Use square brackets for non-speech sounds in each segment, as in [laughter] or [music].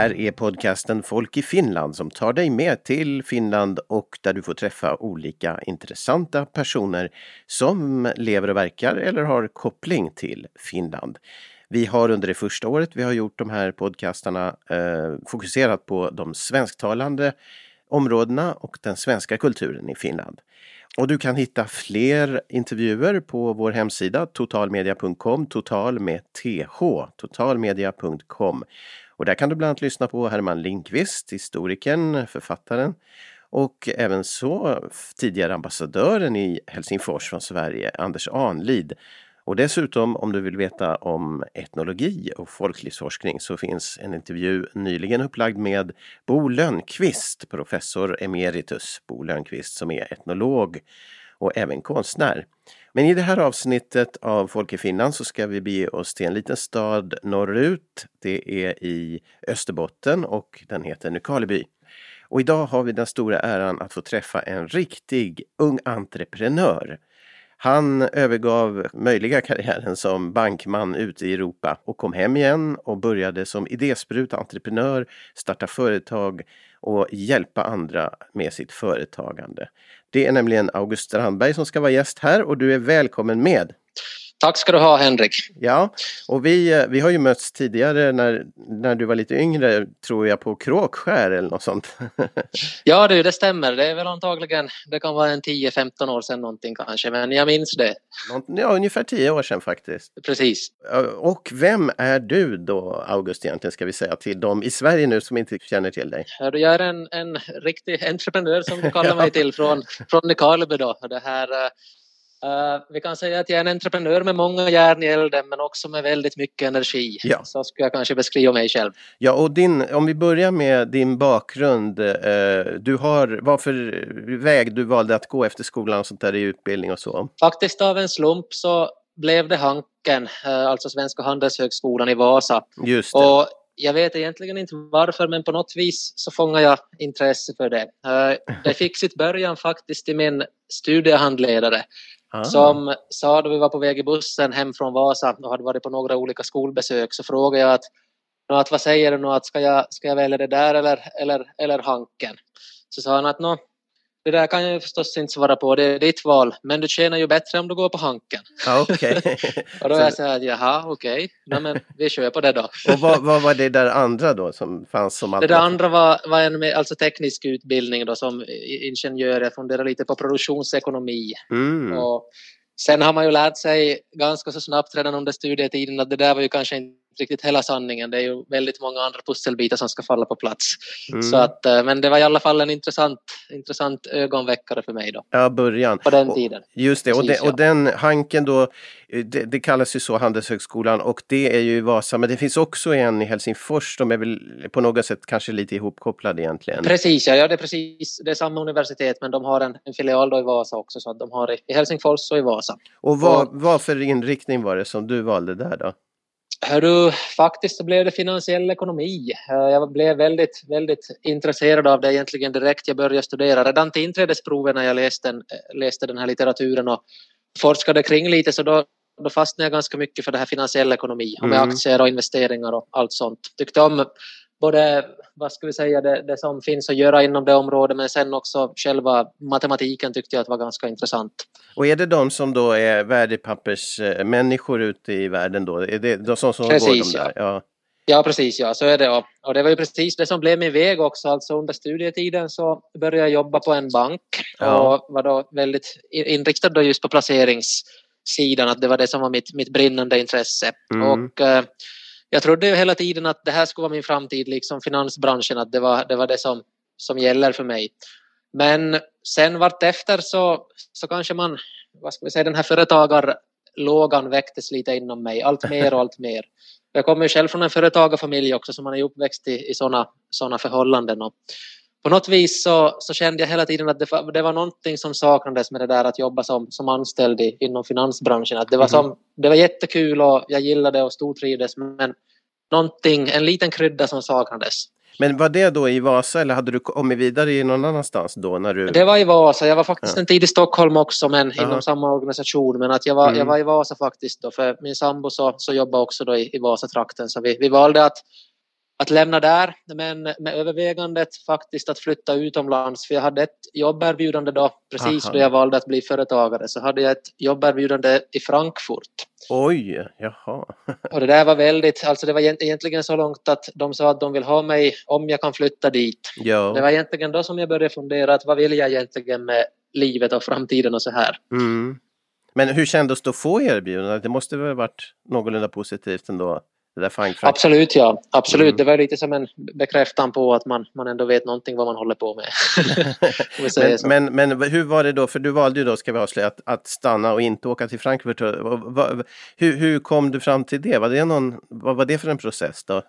här är podcasten Folk i Finland som tar dig med till Finland och där du får träffa olika intressanta personer som lever och verkar eller har koppling till Finland. Vi har under det första året vi har gjort de här podcastarna eh, fokuserat på de svensktalande områdena och den svenska kulturen i Finland. Och du kan hitta fler intervjuer på vår hemsida totalmedia.com, total med th, totalmedia.com. Och där kan du bland annat lyssna på Herman Linkvist, historikern, författaren och även så tidigare ambassadören i Helsingfors från Sverige, Anders Anlid. Och dessutom om du vill veta om etnologi och folklivsforskning så finns en intervju nyligen upplagd med Bo Lönnqvist, professor emeritus Bo Lönnqvist som är etnolog och även konstnär. Men i det här avsnittet av Folk i Finland så ska vi bege oss till en liten stad norrut. Det är i Österbotten och den heter Nykarleby. Och idag har vi den stora äran att få träffa en riktig ung entreprenör. Han övergav möjliga karriären som bankman ute i Europa och kom hem igen och började som idésprut entreprenör, starta företag och hjälpa andra med sitt företagande. Det är nämligen August Strandberg som ska vara gäst här och du är välkommen med. Tack ska du ha Henrik. Ja, och vi, eh, vi har ju mötts tidigare när, när du var lite yngre, tror jag, på Kråkskär eller något sånt. [laughs] ja du, det stämmer. Det är väl antagligen, det kan vara en 10-15 år sedan någonting kanske, men jag minns det. Ja, ungefär 10 år sedan faktiskt. Precis. Och vem är du då, August, egentligen, ska vi säga till dem i Sverige nu som inte känner till dig? Jag är en, en riktig entreprenör som du [laughs] kallar mig till från, från Nykarleby då. Det här eh, Uh, vi kan säga att jag är en entreprenör med många järn i elden men också med väldigt mycket energi. Ja. Så skulle jag kanske beskriva mig själv. Ja, och din, om vi börjar med din bakgrund. Uh, du har, vad för väg du valde att gå efter skolan och sånt där i utbildning och så? Faktiskt av en slump så blev det Hanken, uh, alltså Svenska Handelshögskolan i Vasa. Just det. Och jag vet egentligen inte varför men på något vis så fångar jag intresse för det. Det fick sitt början faktiskt i min studiehandledare Ah. Som sa då vi var på väg i bussen hem från Vasa och hade varit på några olika skolbesök så frågade jag att, att vad säger du nu att ska jag, ska jag välja det där eller, eller, eller Hanken? Så sa han att nå, det där kan jag förstås inte svara på, det är ditt val, men du tjänar ju bättre om du går på Hanken. Okay. [laughs] och då är jag så här, jaha okej, okay. men vi kör på det då. och vad, vad, var det där andra då som fanns som alternativ? Det där andra var, var en alltså teknisk utbildning då som ingenjör, jag funderade lite på produktionsekonomi. Mm. Och sen har man ju lärt sig ganska så snabbt redan under studietiden att det där var ju kanske inte riktigt hela sanningen. Det är ju väldigt många andra pusselbitar som ska falla på plats. Mm. Så att, eh, men det var i alla fall en intressant, intressant ögonväckare för mig då. Ja, början. På den tiden. Just det, och, Precis, den, och den Hanken då, det, det, kallas ju så Handelshögskolan och det är ju i Vasa, men det finns också en i Helsingfors. De är väl på något sätt kanske lite ihopkopplade egentligen? Precis, ja, ja det är precis. Det är samma universitet men de har en, en filial då i Vasa också, så att de har i Helsingfors och i Vasa. Och vad, och, vad för inriktning var det som du valde där då? Hörru, faktiskt så blev det finansiell ekonomi. Eh, jag blev väldigt, väldigt intresserad av det egentligen direkt jag började studera. Redan till inträdesproven när jag läste den, eh, läste den här litteraturen och forskade kring lite så då, då fastnade jag ganska mycket för det här finansiell ekonomi och med mm. aktier och investeringar och allt sånt. Tyckte om både vad ska vi säga, det, det, som finns att göra inom det området men sen också själva matematiken tyckte jag att var ganska intressant. Och är det de som då är värdepappersmänniskor ute i världen då? Är det de som, som precis, går de där? Ja. ja. Ja, precis. Ja, så är det. Och det var ju precis det som blev min väg också. Alltså under studietiden så började jag jobba på en bank ja. och var då väldigt inriktad då just på placeringssidan, att det var det som var mitt, mitt brinnande intresse. Mm. Och eh, jag trodde ju hela tiden att det här skulle vara min framtid, liksom finansbranschen, att det var det, var det som, som gäller för mig. Men sen vartefter så, så kanske man, vad ska vi säga, den här företagarlågan väcktes lite inom mig, allt mer och allt [laughs] mer. Jag kommer ju själv från en företagarfamilj också, så man är uppväxt i, i sådana såna förhållanden. Och på något vis så, så kände jag hela tiden att det var, det var någonting som saknades med det där att jobba som, som anställd i, inom finansbranschen. Att det, var som, det var jättekul och jag gillade och stortrivdes men någonting, en liten krydda som saknades. Men var det då i Vasa eller hade du kommit vidare i någon annanstans då? När du... Det var i Vasa. Jag var faktiskt ja. en tid i Stockholm också men Aha. inom samma organisation. Men att jag var, mm. jag var i Vasa faktiskt då för min sambo så, så jobbade också då i, i Vasatrakten så vi, vi valde att att lämna där, men med övervägandet faktiskt att flytta utomlands. För jag hade ett jobberbjudande då, precis Aha. då jag valde att bli företagare, så hade jag ett jobberbjudande i Frankfurt. Oj, jaha. och det där var väldigt, alltså det var egentligen så långt att de sa att de vill ha mig om jag kan flytta dit. Ja. Det var egentligen då som jag började fundera att vad vill jag egentligen med livet och framtiden och så här. Mm. Men hur kändes det att få erbjudandet? Det måste väl varit någorlunda positivt ändå? Absolut ja, absolut. Mm. Det var lite som en bekräftan på att man, man ändå vet någonting vad man håller på med. [laughs] men, men, men, hur var det då, för du valde ju då, ska vi avslöja, att, att stanna och inte åka till Frankfurt. Hur, hur kom du fram till det? Var det någon, vad var det för en process då?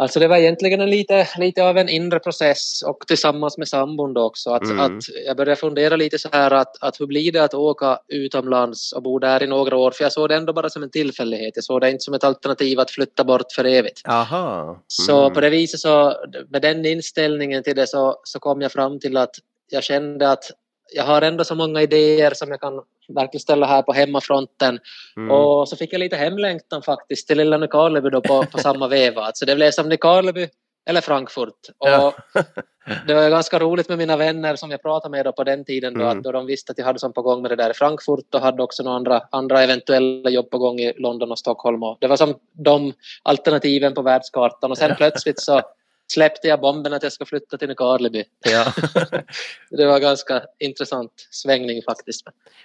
Alltså det var egentligen en lite, lite av en inre process och tillsammans med sambon då också. Att, mm. att jag började fundera lite så här att, att hur blir det att åka utomlands och bo där i några år? För jag såg det ändå bara som en tillfällighet. Jag såg det inte som ett alternativ att flytta bort för evigt. Aha. Mm. Så på det viset så, med den inställningen till det så, så kom jag fram till att jag kände att jag har ändå så många idéer som jag kan verkligen ställa här på hemmafronten. Mm. Och så fick jag lite hemlängtan faktiskt till lilla Nykarleby då på, på [laughs] samma veva. Alltså det blev som Nykarleby eller Frankfurt. Och ja. [laughs] det var ganska roligt med mina vänner som jag pratade med då på den tiden då, mm. då de visste att jag hade som på gång med det där i Frankfurt och hade också några andra, andra eventuella jobb på gång i London och Stockholm. Och det var som de alternativen på världskartan och sen plötsligt så [laughs] släppte jag bomben att jag ska flytta till Nykarleby. Ja. [laughs] det var ganska intressant svängning faktiskt.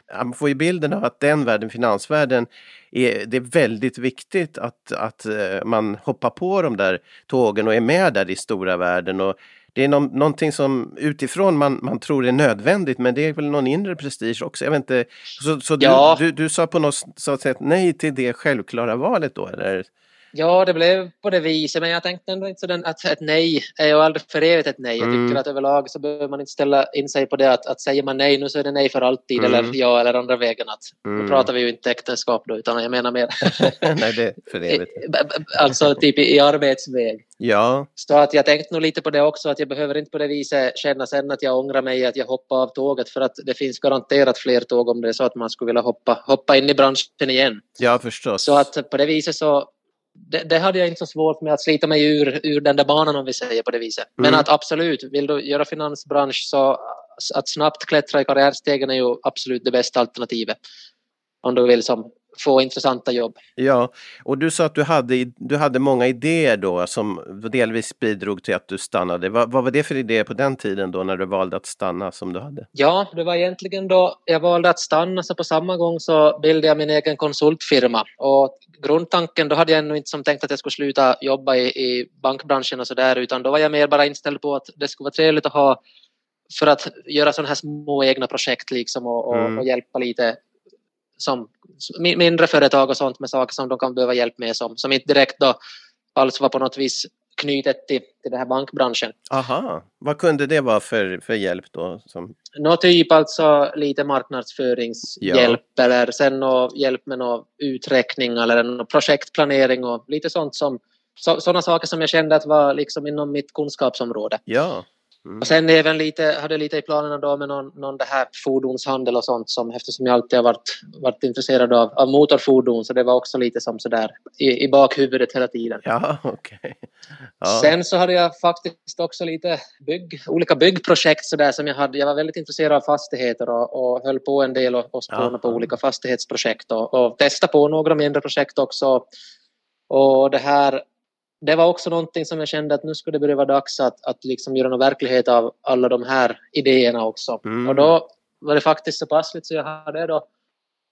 Ja, man får ju bilden av att den världen, finansvärlden, är, det är väldigt viktigt att, att eh, man hoppar på de där tågen och är med där i stora världen. Och det är no någonting som utifrån man, man tror är nödvändigt men det är väl någon inre prestige också. Jag vet inte, så, så ja. du, du, du, sa på något sätt nej till det självklara valet då? Eller? Ja, det blev på det viset, men jag tänkte ändå inte så att ett nej är ju aldrig för evigt ett nej. Jag tycker mm. att överlag så behöver man inte ställa in sig på det att, att säger man nej nu så är det nej för alltid mm. eller ja eller andra vägen. Att, mm. Då pratar vi ju inte äktenskap då, utan jag menar mer... [laughs] nej, det är för [laughs] evigt. alltså typ i, i arbetsväg. Ja. Så att jag tänkte nog lite på det också, att jag behöver inte på det viset känna sen att jag ångrar mig att jag hoppade av tåget, för att det finns garanterat fler tåg om det är så att man skulle vilja hoppa, hoppa in i branschen igen. Ja, förstås. Så att på det viset så det, det, hade jag inte så svårt med att slita mig ur, ur den där banan om vi säger på det viset. Men mm. att absolut, vill du göra finansbransch så att snabbt klättra i karriärstegen är ju absolut det bästa alternativet. Om du vill som få intressanta jobb. Ja, och du sa att du hade, du hade många idéer då som delvis bidrog till att du stannade. Vad, vad var det för idéer på den tiden då när du valde att stanna som du hade? Ja, det var egentligen då jag valde att stanna så på samma gång så bildade jag min egen konsultfirma och grundtanken då hade jag ännu inte som tänkt att jag skulle sluta jobba i, i bankbranschen och så där utan då var jag mer bara inställd på att det skulle vara trevligt att ha för att göra sådana här små egna projekt liksom och, och, mm. och hjälpa lite som mindre företag och sånt med saker som de kan behöva hjälp med som, som inte direkt då alls var på något vis knutet till, till den här bankbranschen. Aha, vad kunde det vara för, för hjälp då? Som... Nå typ alltså lite marknadsföringshjälp ja. eller sen nå hjälp med någon uträkning eller någon projektplanering och lite sånt som sådana saker som jag kände att var liksom inom mitt kunskapsområde. Ja. Mm. Och sen även lite, hade lite i planerna då med någon, någon det här fordonshandel och sånt som eftersom jag alltid har varit, varit intresserad av, av motorfordon så det var också lite som sådär i, i bakhuvudet hela tiden. Ja, [laughs] okay. Ja. Sen så hade jag faktiskt också lite bygg, olika byggprojekt sådär som jag hade. Jag var väldigt intresserad av fastigheter och, och höll på en del och, och spånade på olika fastighetsprojekt och, och testa på några mindre projekt också. Och det här det var också någonting som jag kände att nu skulle det börja vara dags att, att liksom göra någon verklighet av alla de här idéerna också. Mm. Och då var det faktiskt så passligt så jag hade då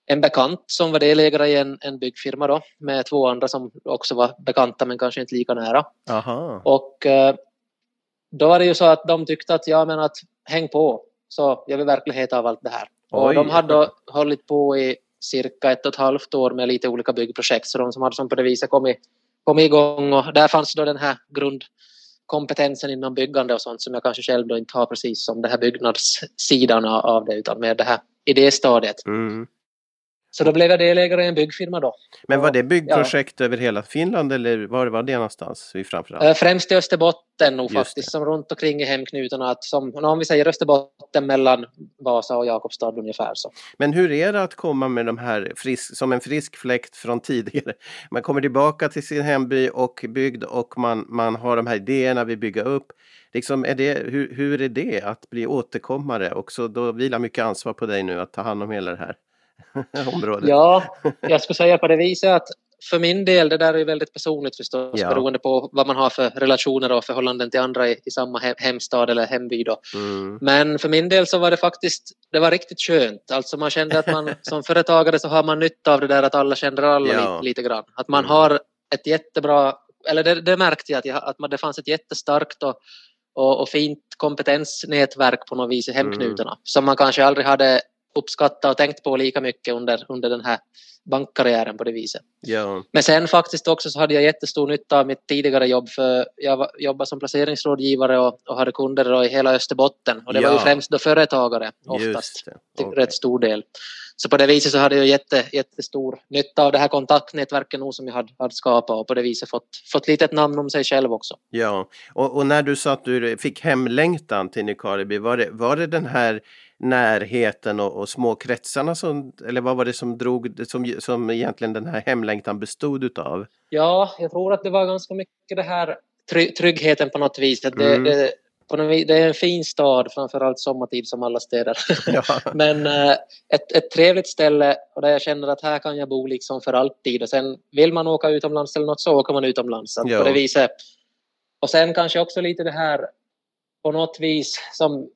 en bekant som var delägare i en, en byggfirma då med två andra som också var bekanta men kanske inte lika nära. Aha. Och eh, då var det ju så att de tyckte att ja men att häng på så gör vi verklighet av allt det här. Oj. Och de hade då hållit på i cirka ett och ett halvt år med lite olika byggprojekt så de som hade som på det viset kommit kom igång och där fanns då den här grundkompetensen inom byggande och sånt som jag kanske själv då inte har precis som det här byggnadssidan av det utan mer det här idéstadiet. Mm. Så då blev jag delägare i en byggfirma då. Men var det byggprojekt ja. över hela Finland eller var var det någonstans? Framförallt? Eh, främst i Österbotten nog faktiskt, som runt omkring i hemknutarna. Att som, om vi säger Österbotten mellan Vasa och Jakobstad ungefär så. Men hur är det att komma med de här frisk, som en frisk fläkt från tidigare? Man kommer tillbaka till sin hemby och bygd och man, man har de här idéerna vi bygger upp. Liksom är det, hur, hur är det att bli återkommare? Och så då vilar mycket ansvar på dig nu att ta hand om hela det här. [laughs] området. Ja, jag skulle säga på det viset att för min del, det där är väldigt personligt förstås, ja. beroende på vad man har för relationer och förhållanden till andra i, i samma he hemstad eller hemby. Mm. Men för min del så var det faktiskt, det var riktigt skönt. Alltså man kände att man [laughs] som företagare så har man nytta av det där att alla känner alla ja. lite, lite grann. Att man mm. har ett jättebra, eller det, det märkte jag att, jag, att man, det fanns ett jättestarkt och, och, och fint kompetensnätverk på något vis i hemknutarna mm. som man kanske aldrig hade uppskattat och tänkt på lika mycket under, under den här bankkarriären på det viset. Ja. Men sen faktiskt också så hade jag jättestor nytta av mitt tidigare jobb för jag jobbade som placeringsrådgivare och, och hade kunder i hela Österbotten och det ja. var ju främst då företagare oftast, till okay. rätt stor del. Så på det viset så hade jag jätte, jättestor nytta av det här kontaktnätverket nog som jag hade, hade skapat och på det viset fått, fått lite ett namn om sig själv också. Ja, och, och när du sa att du fick hemlängtan till Nykarleby, var det, var det den här närheten och, och små kretsarna som, eller vad var det som drog, som, som egentligen den här hemlängtan bestod utav? Ja, jag tror att det var ganska mycket det här tryggheten på något vis. Att det, mm. det, det är en fin stad, framförallt sommartid som alla städer. Ja. [laughs] Men äh, ett, ett trevligt ställe och där jag känner att här kan jag bo liksom för alltid. Och sen vill man åka utomlands eller något så åker man utomlands. På det viset. Och sen kanske också lite det här på något vis som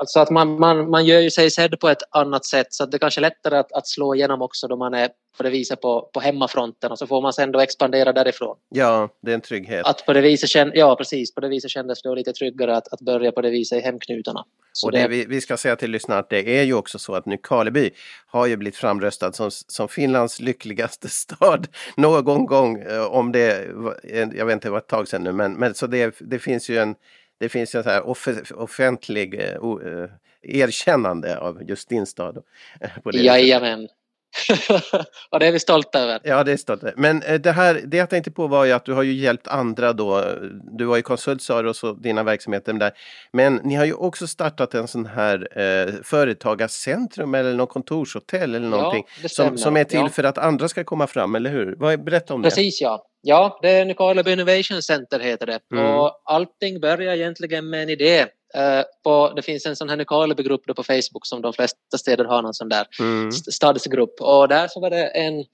Alltså att man, man, man gör ju sig sedd på ett annat sätt så att det kanske är lättare att, att slå igenom också då man är på det viset på, på hemmafronten och så får man sen då expandera därifrån. Ja, det är en trygghet. Att på det viset känd, ja, precis. På det viset kändes det lite tryggare att, att börja på det viset i hemknutarna. Så och det, det... Vi, vi, ska säga till lyssnarna att det är ju också så att Nykarleby har ju blivit framröstad som, som Finlands lyckligaste stad [laughs] någon gång. Eh, om det, jag vet inte, det var ett tag sedan nu, men, men så det, det finns ju en det finns en så här off offentlig uh, uh, erkännande av just din stad. [laughs] På det Jajamän. [laughs] och det är vi stolta över. Ja, det är stolt Men det här, det jag tänkte på var ju att du har ju hjälpt andra då. Du var ju konsult sa du och så dina verksamheter där. Men ni har ju också startat en sån här eh, företagarcentrum eller något kontorshotell eller någonting. Ja, som, som är till ja. för att andra ska komma fram, eller hur? Berätta om Precis, det. Precis ja. Ja, det är Nykarleby Innovation Center heter det. Mm. Och allting börjar egentligen med en idé. Uh, på, det finns en sån här Nykarleby-grupp på Facebook som de flesta städer har någon sån där mm. stadsgrupp. Och där så var det en,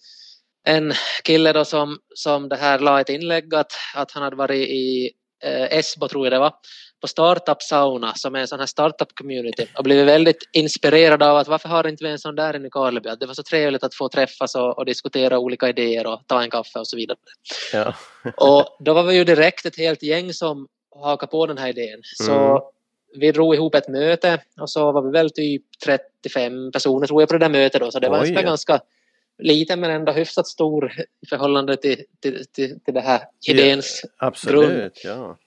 en kille då som, som det här la ett inlägg att, att han hade varit i uh, Esbo tror jag det var på Startup Sauna som är en sån här startup community och blivit väldigt inspirerad av att varför har inte vi en sån där i Nykarleby? det var så trevligt att få träffas och, och, diskutera olika idéer och ta en kaffe och så vidare. Ja. och då var vi ju direkt ett helt gäng som hakade på den här idén. Så mm. Vi drog ihop ett möte och så var vi väl typ 35 personer tror jag på det där mötet då så det var Oj. ganska liten men ändå hyfsat stor i förhållande till, till, till, till det här idéns ja, absolut, grund. Ja.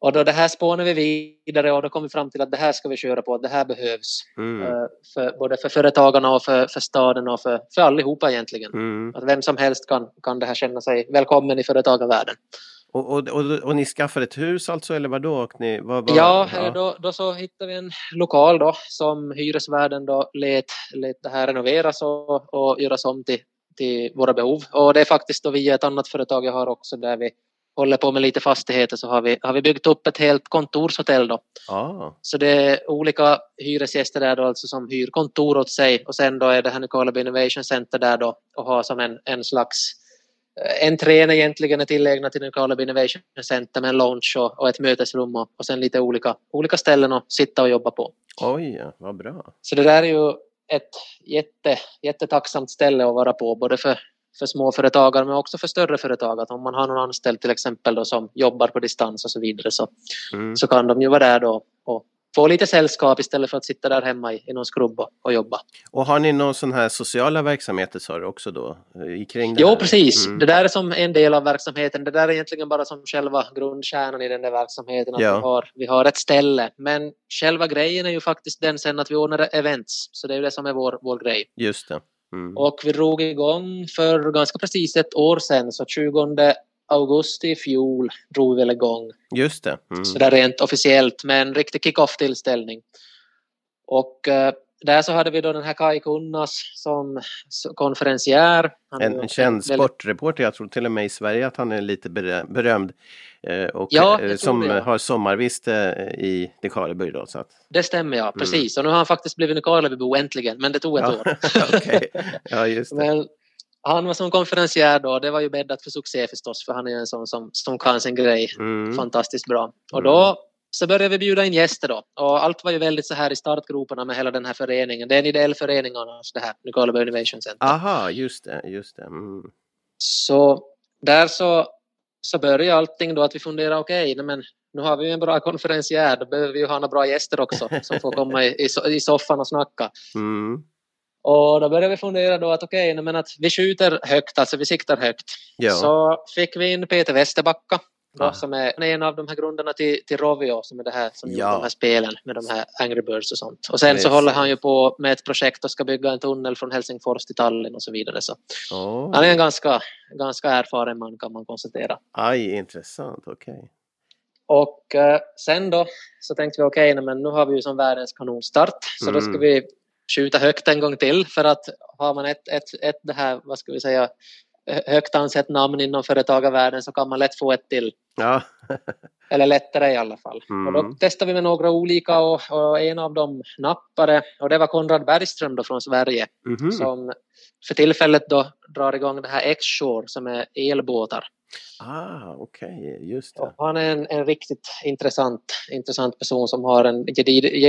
Och då det här spånade vi vidare och då kom vi fram till att det här ska vi köra på, det här behövs. Mm. Uh, för, både för företagarna och för, för staden och för, för allihopa egentligen. Mm. Att vem som helst kan, kan det här känna sig välkommen i företagarvärlden. Och, och, och, och, ni skaffade ett hus alltså eller vadå? Och ni, vad, vad, ja, ja. Då, då så hittade vi en lokal då som hyresvärden då lät, lät det här renoveras och, och göras om till, till våra behov. Och det är faktiskt då via ett annat företag jag har också där vi håller på med lite fastigheter så har vi, har vi byggt upp ett helt kontorshotell då. Ah. Så det är olika hyresgäster där då alltså som hyr kontor åt sig och sen då är det här Nykarleby Innovation Center där då och har som en, en slags entrén egentligen är tillägnad till Nykarleby Innovation Center med en lounge och, och ett mötesrum och, och sen lite olika, olika ställen att sitta och jobba på. Oj, vad bra. Så det där är ju ett jätte, jättetacksamt ställe att vara på både för för småföretagare men också för större företag. Att om man har någon anställd till exempel då, som jobbar på distans och så vidare så, mm. så kan de ju vara där då och få lite sällskap istället för att sitta där hemma i, i någon skrubb och, jobba. Och har ni någon sån här sociala verksamheter sa du också då? I kring det jo, här? precis. Mm. Det där är som en del av verksamheten. Det där är egentligen bara som själva grundkärnan i den där verksamheten. Att ja. vi, har, vi har ett ställe. Men själva grejen är ju faktiskt den sen att vi ordnar events. Så det är ju det som är vår, vår grej. Just det. Mm. Och vi drog igång för ganska precis ett år sedan, så 20 augusti i fjol drog vi väl igång. Just det. Mm. Så där rent officiellt med en riktig kick-off-tillställning. Och eh, där så hade vi då den här Kai Kunnas som konferencier. en, en känd väldigt... sportreporter, jag tror till och med i Sverige att han är lite berömd. Eh, och ja, eh, som det. har sommarviste i Nykarleby då. Så att... Det stämmer ja, mm. precis. Och nu har han faktiskt blivit Nykarlebybo äntligen, men det tog ett ja. år. [laughs] ja, just det. Men han var som konferencier då, det var ju bäddat för succé förstås, för han är en sån som, som kan sin grej mm. fantastiskt bra. Och då mm så började vi bjuda in gäster då. Och allt var ju väldigt så här i startgroparna med hela den här föreningen. Det är en ideell förening annars det här, Nykarleby Innovation Center. Aha, just det, just det. Mm. Så där så, så började allting då att vi funderade, okej, okay, men nu har vi ju en bra konferencier, då behöver vi ju ha några bra gäster också som får komma i, i, i soffan och snacka. Mm. Och då började vi fundera då att okej, okay, men att vi skjuter högt, alltså vi siktar högt. Ja. Så fick vi in Peter Westerbacka Då, som är en av de här grundarna till, till Rovio som är det här som ja. gjorde de här spelen med de här Angry Birds och sånt. Och sen så håller han ju på med ett projekt och ska bygga en tunnel från Helsingfors till Tallinn och så vidare. Så oh. Han är en ganska, ganska erfaren man kan man konstatera. Aj, intressant, okej. Okay. Och eh, sen då så tänkte vi okej, okay, men nu har vi ju som världens kanonstart så mm. då ska mm. vi skjuta högt en gång till för att har man ett, ett, ett det här, vad ska vi säga, högt ansett namn inom företagarvärlden så kan man lätt få ett till. Ja. [laughs] Eller lättare i alla fall. Mm. Och då testade vi med några olika och, och, en av dem nappade och det var Konrad Bergström då från Sverige mm. som för tillfället då drar igång det här X-Shore som är elbåtar. Ah, okej, okay. just det. Och han är en, en, riktigt intressant, intressant person som har en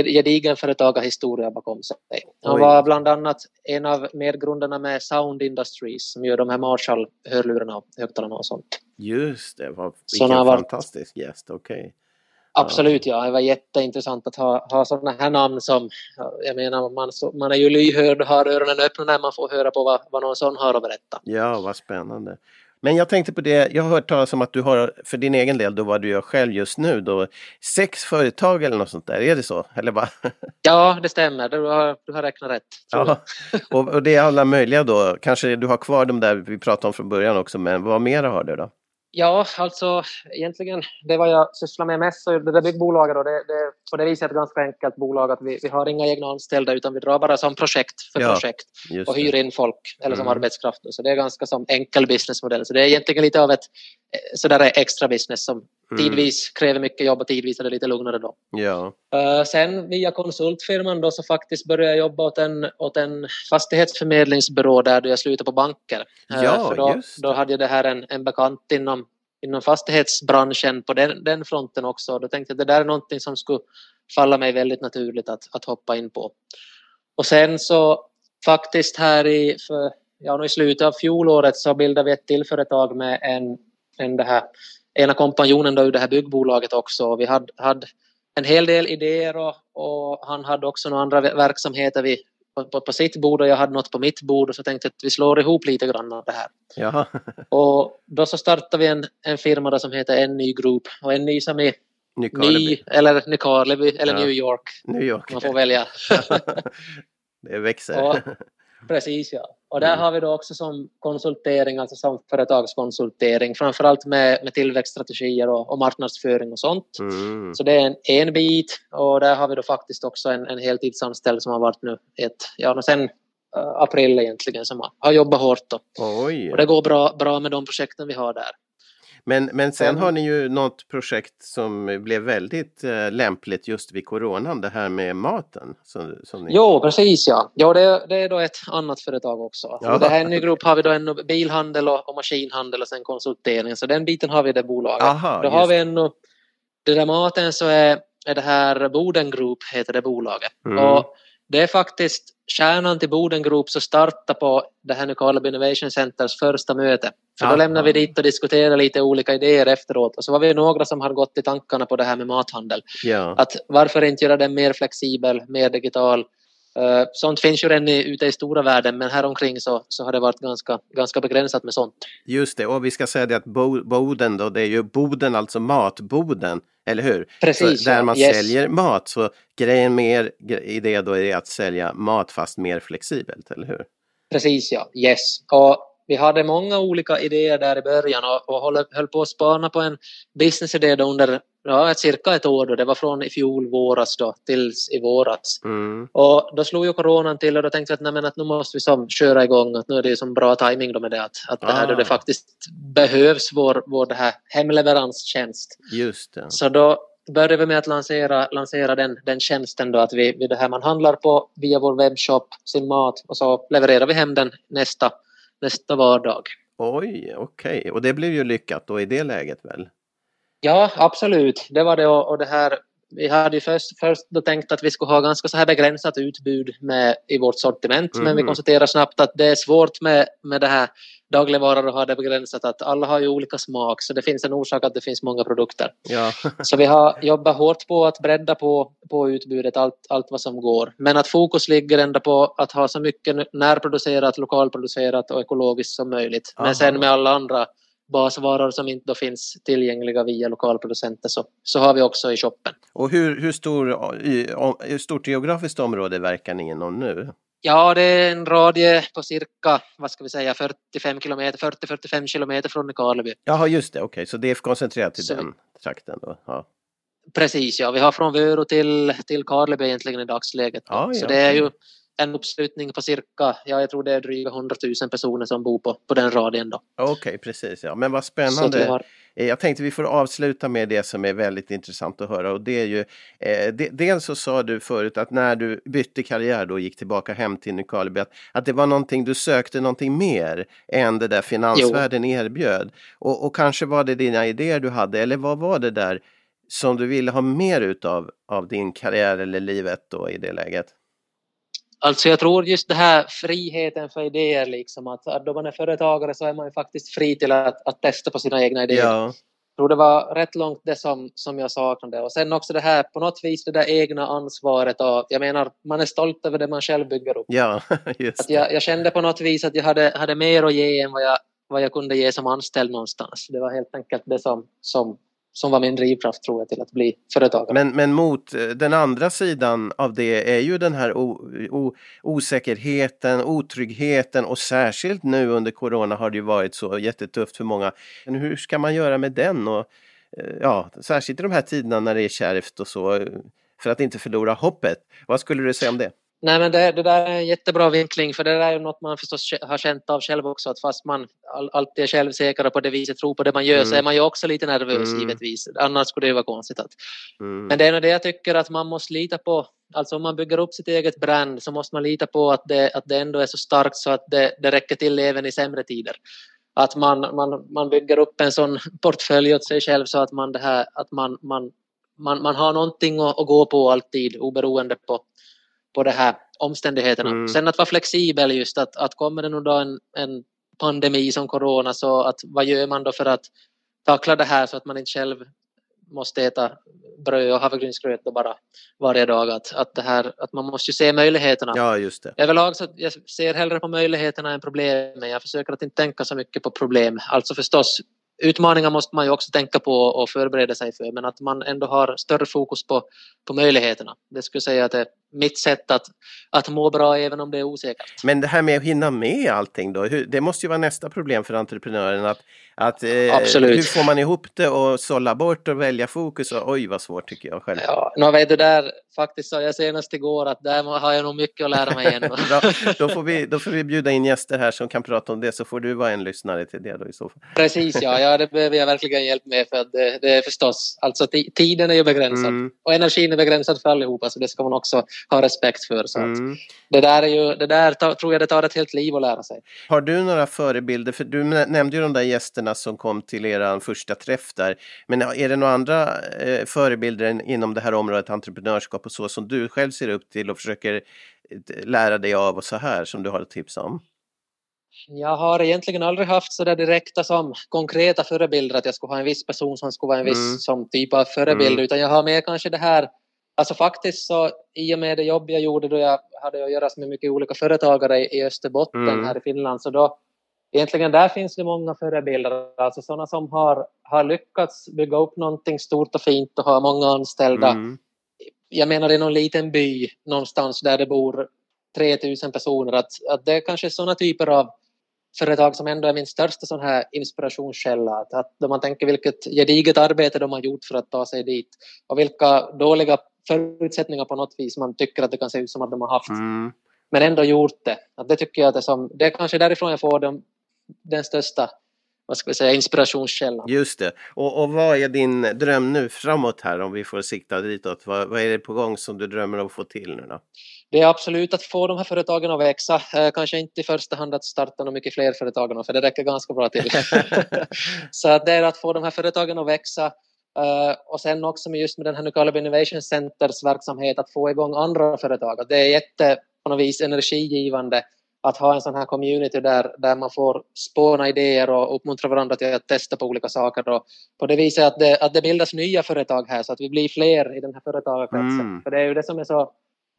gedigen företagarhistoria bakom sig. Han Oj. var bland annat en av medgrundarna med Sound Industries som gör de här Marshall-hörlurarna och högtalarna och sånt. Just det, vad, vilken fantastisk gäst, okej. Okay. Absolut, ja. Det var jätteintressant att ha, ha sådana här namn som, jag menar, man, man är ju lyhörd och har öronen öppna när man får höra på vad, vad någon sån har att berätta. Ja, vad spännande. Men jag tänkte på det, jag har hört talas om att du har, för din egen del, då vad du gör själv just nu, då sex företag eller något sånt där, är det så? Eller bara? [laughs] Ja, det stämmer, du har, du har räknat rätt. Ja. Och, och det är alla möjliga då, kanske du har kvar de där vi pratade om från början också, men vad mer har du då? Ja, alltså egentligen det vad jag sysslar med mest, så det där byggbolaget då, det, det, på det viset ett ganska enkelt bolag att vi, vi har inga egna anställda utan vi drar bara som projekt för ja, projekt och hyr in folk eller som mm. arbetskraft. Så det är ganska som enkel businessmodell. Så det är egentligen lite av ett sådär extra business som mm. tidvis kräver mycket jobb och tidvis är det lite lugnare då. Ja. Uh, sen via konsultfirman då så faktiskt började jag jobba åt en, åt en fastighetsförmedlingsbyrå där jag slutade på banker. Uh, ja, för då, då hade jag det här en, en bekant inom inom fastighetsbranschen på den, den fronten också. Då tänkte jag att det där är någonting som skulle falla mig väldigt naturligt att, att hoppa in på. Och sen så faktiskt här i, för, ja, i slutet av fjolåret så bildade vi ett till företag med en, en det här, ena kompanjonen då ur det här byggbolaget också. Vi hade, hade en hel del idéer och, och han hade också några andra verksamheter vi på, på, på, sitt bord och jag hade något på mitt bord och så tänkte jag att vi slår ihop lite grann av det här. Jaha. [laughs] och då så startade vi en, en firma som heter NY Group och NY som är Ny, eller Nykarleby eller ja. New York. New York. Man får välja. [laughs] det växer. Och, [laughs] Precis ja. Och där mm. har vi då också som konsultering, alltså som företagskonsultering, framförallt med, med tillväxtstrategier och, och marknadsföring och sånt. Mm. Så det är en, en bit och där har vi då faktiskt också en, en heltidsanställd som har varit nu ett, ja sen uh, april egentligen som har, har jobbat hårt då. Och det går bra, bra med de projekten vi har där. Men, men sen har ni ju något projekt som blev väldigt eh, lämpligt just vid coronan, det här med maten. Som, som ni... Jo, precis ja. ja det, det är då ett annat företag också. Ja. det här Nygrupp har vi då en bilhandel och, och, maskinhandel och sen konsultering, så den biten har vi i det bolaget. Aha, då har vi en, det där maten så är, är det här Boden Group heter det bolaget. Mm. Och det är faktiskt kärnan till Boden Group som startade på det här Nykarleby Innovation Centers första möte. För då lämnade vi dit och diskuterade lite olika idéer efteråt och så var vi några som hade gått i tankarna på det här med mathandel. Ja. Att varför inte göra den mer flexibel, mer digital, sånt finns ju redan ute i stora världen men här omkring så, så har det varit ganska, ganska begränsat med sånt. Just det, och vi ska säga det att Boden då, det är ju Boden, alltså matboden, eller hur? Precis, så där man yes. säljer mat, så grejen med i det då är att sälja mat fast mer flexibelt, eller hur? Precis ja, yes. Och vi hade många olika idéer där i början och, och höll, höll på att spana på en businessidé under ja, cirka ett år. Då. Det var från i fjol våras då tills i våras. Mm. Och då slog ju coronan till och då tänkte jag att, nej, men att nu måste vi som köra igång. Att nu är det som bra timing då med det att, att det här ah. då det faktiskt behövs vår, vår det här hemleveranstjänst. Just det. Så då började vi med att lansera, lansera den, den tjänsten då att vi, vi det här man handlar på via vår webbshop sin mat och så levererar vi hem den nästa nästa vardag. Oj, okej. Okay. Och det blev ju lyckat då i det läget väl? Ja, absolut. Det var det och, det här vi hade ju först, först då tänkt att vi skulle ha ganska så här begränsat utbud med, i vårt sortiment mm. men vi mm. konstaterar snabbt att det är svårt med, med det här dagligvaror och ha det begränsat att alla har ju olika smak så det finns en orsak att det finns många produkter. Ja. [laughs] så vi har jobbat hårt på att bredda på, på utbudet allt, allt vad som går. Men att fokus ligger ändå på att ha så mycket närproducerat, lokalproducerat och ekologiskt som möjligt. Aha. Men sen med alla andra basvaror som inte finns tillgängliga via lokalproducenter så, så har vi också i shoppen. Och hur, hur, stor, hur stort geografiskt område verkar ni inom nu? Ja, det är en radie på cirka, vad ska vi säga, 45 kilometer, 40-45 kilometer från Nykarleby. Jaha, just det, okej, okay. så det är koncentrerat till så den trakten då? Ja. Precis, ja, vi har från Vörå till, till Karleby egentligen i dagsläget. Ja, så det är ju en uppslutning på cirka, ja jag tror det är dryga 100 000 personer som bor på, på den radien då. Okej, okay, precis ja. Men vad spännande. Har... Eh, jag tänkte vi får avsluta med det som är väldigt intressant att höra och det är ju eh, de, dels så sa du förut att när du bytte karriär då och gick tillbaka hem till Nykarleby att, att det var någonting du sökte någonting mer än det där finansvärlden jo. erbjöd. Och, och kanske var det dina idéer du hade eller vad var det där som du ville ha mer utav av din karriär eller livet då i det läget? Alltså jag tror just det här friheten för idéer liksom att, att då man är företagare så är man ju faktiskt fri till att, att testa på sina egna idéer. Ja. Jag tror det var rätt långt det som, som jag saknade och sen också det här på något vis det där egna ansvaret och jag menar man är stolt över det man själv bygger upp. Ja, [laughs] just att jag, jag kände på något vis att jag hade, hade mer att ge än vad jag, vad jag kunde ge som anställd någonstans. Det var helt enkelt det som, som som var min drivkraft tror jag till att bli företagare. Men, men mot eh, den andra sidan av det är ju den här o, o, osäkerheten, otryggheten och särskilt nu under corona har det ju varit så jättetufft för många. Men hur ska man göra med den? Och, eh, ja, särskilt i de här tiderna när det är kärvt och så eh, för att inte förlora hoppet. Vad skulle du säga om det? Nej, men det, det, där är en jättebra vinkling för det där är ju något man förstås har känt av själv också att fast man all, alltid är självsäker och på det viset tror på det man gör mm. så är man ju också lite nervös mm. givetvis. Annars skulle det vara konstigt. Att. Mm. Men det är nog det jag tycker att man måste lita på. Alltså om man bygger upp sitt eget brand så måste man lita på att det, att det ändå är så starkt så att det, det räcker till även i sämre tider. Att man, man, man bygger upp en sån portfölj åt sig själv så att man, det här, att man, man, man, man har någonting att, att gå på alltid oberoende på på de här omständigheterna. Mm. Sen att vara flexibel just att, att kommer det nu då en, en pandemi som corona så att vad gör man då för att tackla det här så att man inte själv måste äta bröd och havregrynsgröt bara varje dag. Att, att, det här, att man måste ju se möjligheterna. Ja, just det. Överlag så jag ser hellre på möjligheterna än problemen. Jag försöker att inte tänka så mycket på problem. Alltså förstås utmaningar måste man ju också tänka på och förbereda sig för men att man ändå har större fokus på, på möjligheterna. Det skulle jag säga att det mitt sätt att, att må bra även om det är osäkert. Men det här med att hinna med allting då, det måste ju vara nästa problem för entreprenören att, att eh, hur får man ihop det och sålla bort och välja fokus? Och, oj vad svårt tycker jag själv. Ja, no, vet du där faktiskt sa jag senast igår att där har jag nog mycket att lära mig än. [laughs] Då, får vi, då får vi bjuda in gäster här som kan prata om det så får du vara en lyssnare till det då i så fall. Precis ja, ja det behöver jag verkligen hjälp med för att det, det är förstås, alltså tiden är ju begränsad mm. och energin är begränsad för allihopa så det ska man också ha respekt för. Så mm. det där, är ju, det där tror jag det tar ett helt liv att lära sig. Har du några förebilder? För du nämnde ju de där gästerna som kom till er första träff där. Men är det några andra eh, förebilder inom det här området entreprenörskap och så som du själv ser upp till och försöker eh, lära dig av och så här som du har ett tips om? Jag har egentligen aldrig haft så där direkta som konkreta förebilder att jag skulle ha en viss person som skulle vara en viss mm. som typ av förebild mm. utan jag har mer kanske det här Alltså faktiskt så i och med det jobb jag gjorde då jag hade att göra med mycket olika företagare i Österbotten mm. här i Finland så då egentligen där finns det många förebilder, alltså sådana som har, har lyckats bygga upp någonting stort och fint och har många anställda. Mm. Jag menar är någon liten by någonstans där det bor 3000 personer. Att, att det är kanske sådana typer av företag som ändå är min största sån här inspirationskälla. Att, att man tänker vilket gediget arbete de har gjort för att ta sig dit och vilka dåliga förutsättningar på något vis man tycker att det kan se ut som att de har haft. Mm. Men ändå gjort det. Att det tycker jag att det, som, det är kanske därifrån jag får den, den största vad ska vi säga, inspirationskällan. Just det. Och, och vad är din dröm nu framåt här om vi får sikta ditåt? Vad, vad är det på gång som du drömmer om att få till nu då? Det är absolut att få de här företagen att växa. Eh, kanske inte i första hand att starta några mycket fler företag, för det räcker ganska bra till. [laughs] [laughs] så att det är att få de här företagen att växa uh, och sen också med just med den här Nykarleby Innovation Centers verksamhet att få igång andra företag. Det är jätte på något vis energigivande att ha en sån här community där, där man får spåna idéer och uppmuntra varandra till att testa på olika saker. Och på det viset att det, att det bildas nya företag här så att vi blir fler i den här företagarkretsen. Mm. För det är ju det som är så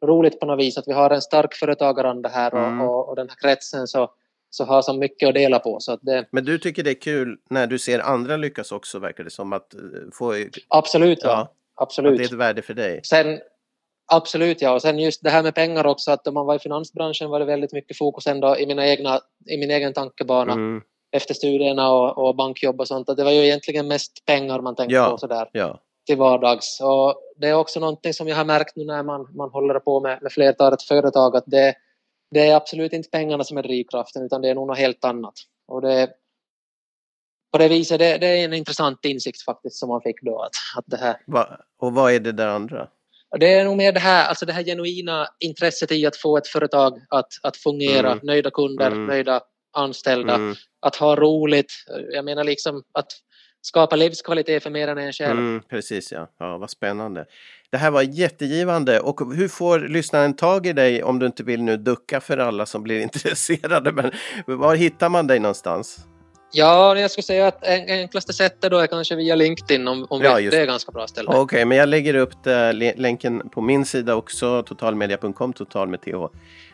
roligt på något vis att vi har en stark företagaranda här och, mm. och, och, den här kretsen så, så har så mycket att dela på. Så att det... Men du tycker det är kul när du ser andra lyckas också verkar det som att eh, få... Absolut, ja. ja. Absolut. Att det är ett värde för dig. Sen, Absolut, ja. Och sen just det här med pengar också, att om man var i finansbranschen var det väldigt mycket fokus ändå i, mina egna, i min egen tankebana mm. efter studierna och, och, bankjobb och sånt. Att det var ju egentligen mest pengar man tänkte ja. på sådär ja. till vardags. Och det är också någonting som jag har märkt nu när man, man håller på med, med flertalet företag att det, det är absolut inte pengarna som är drivkraften utan det är nog något helt annat. Och det, på det viset, det, det är en intressant insikt faktiskt som man fick då. Att, att det här... Va? Och vad är det där andra? Det är nog mer det här, alltså det här genuina intresset i att få ett företag att, att fungera, mm. nöjda kunder, mm. nöjda anställda, mm. att ha roligt. Jag menar liksom att skapa livskvalitet för mer än en själv. Mm, precis ja. ja, vad spännande. Det här var jättegivande och hur får lyssnaren tag i dig om du inte vill nu ducka för alla som blir [laughs] intresserade? Men var hittar man dig någonstans? Ja, jag skulle säga att enklaste sättet då är kanske via LinkedIn om, om ja, det är ganska bra ställe. Okej, okay, men jag lägger upp det, länken på min sida också, totalmedia.com, total med th.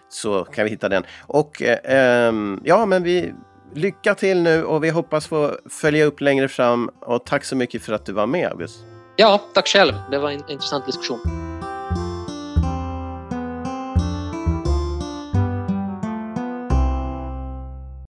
Så kan vi hitta den. Och eh, ja, men vi lycka till nu och vi hoppas få följa upp längre fram. Och tack så mycket för att du var med, August. Ja, tack själv. Det var en intressant diskussion.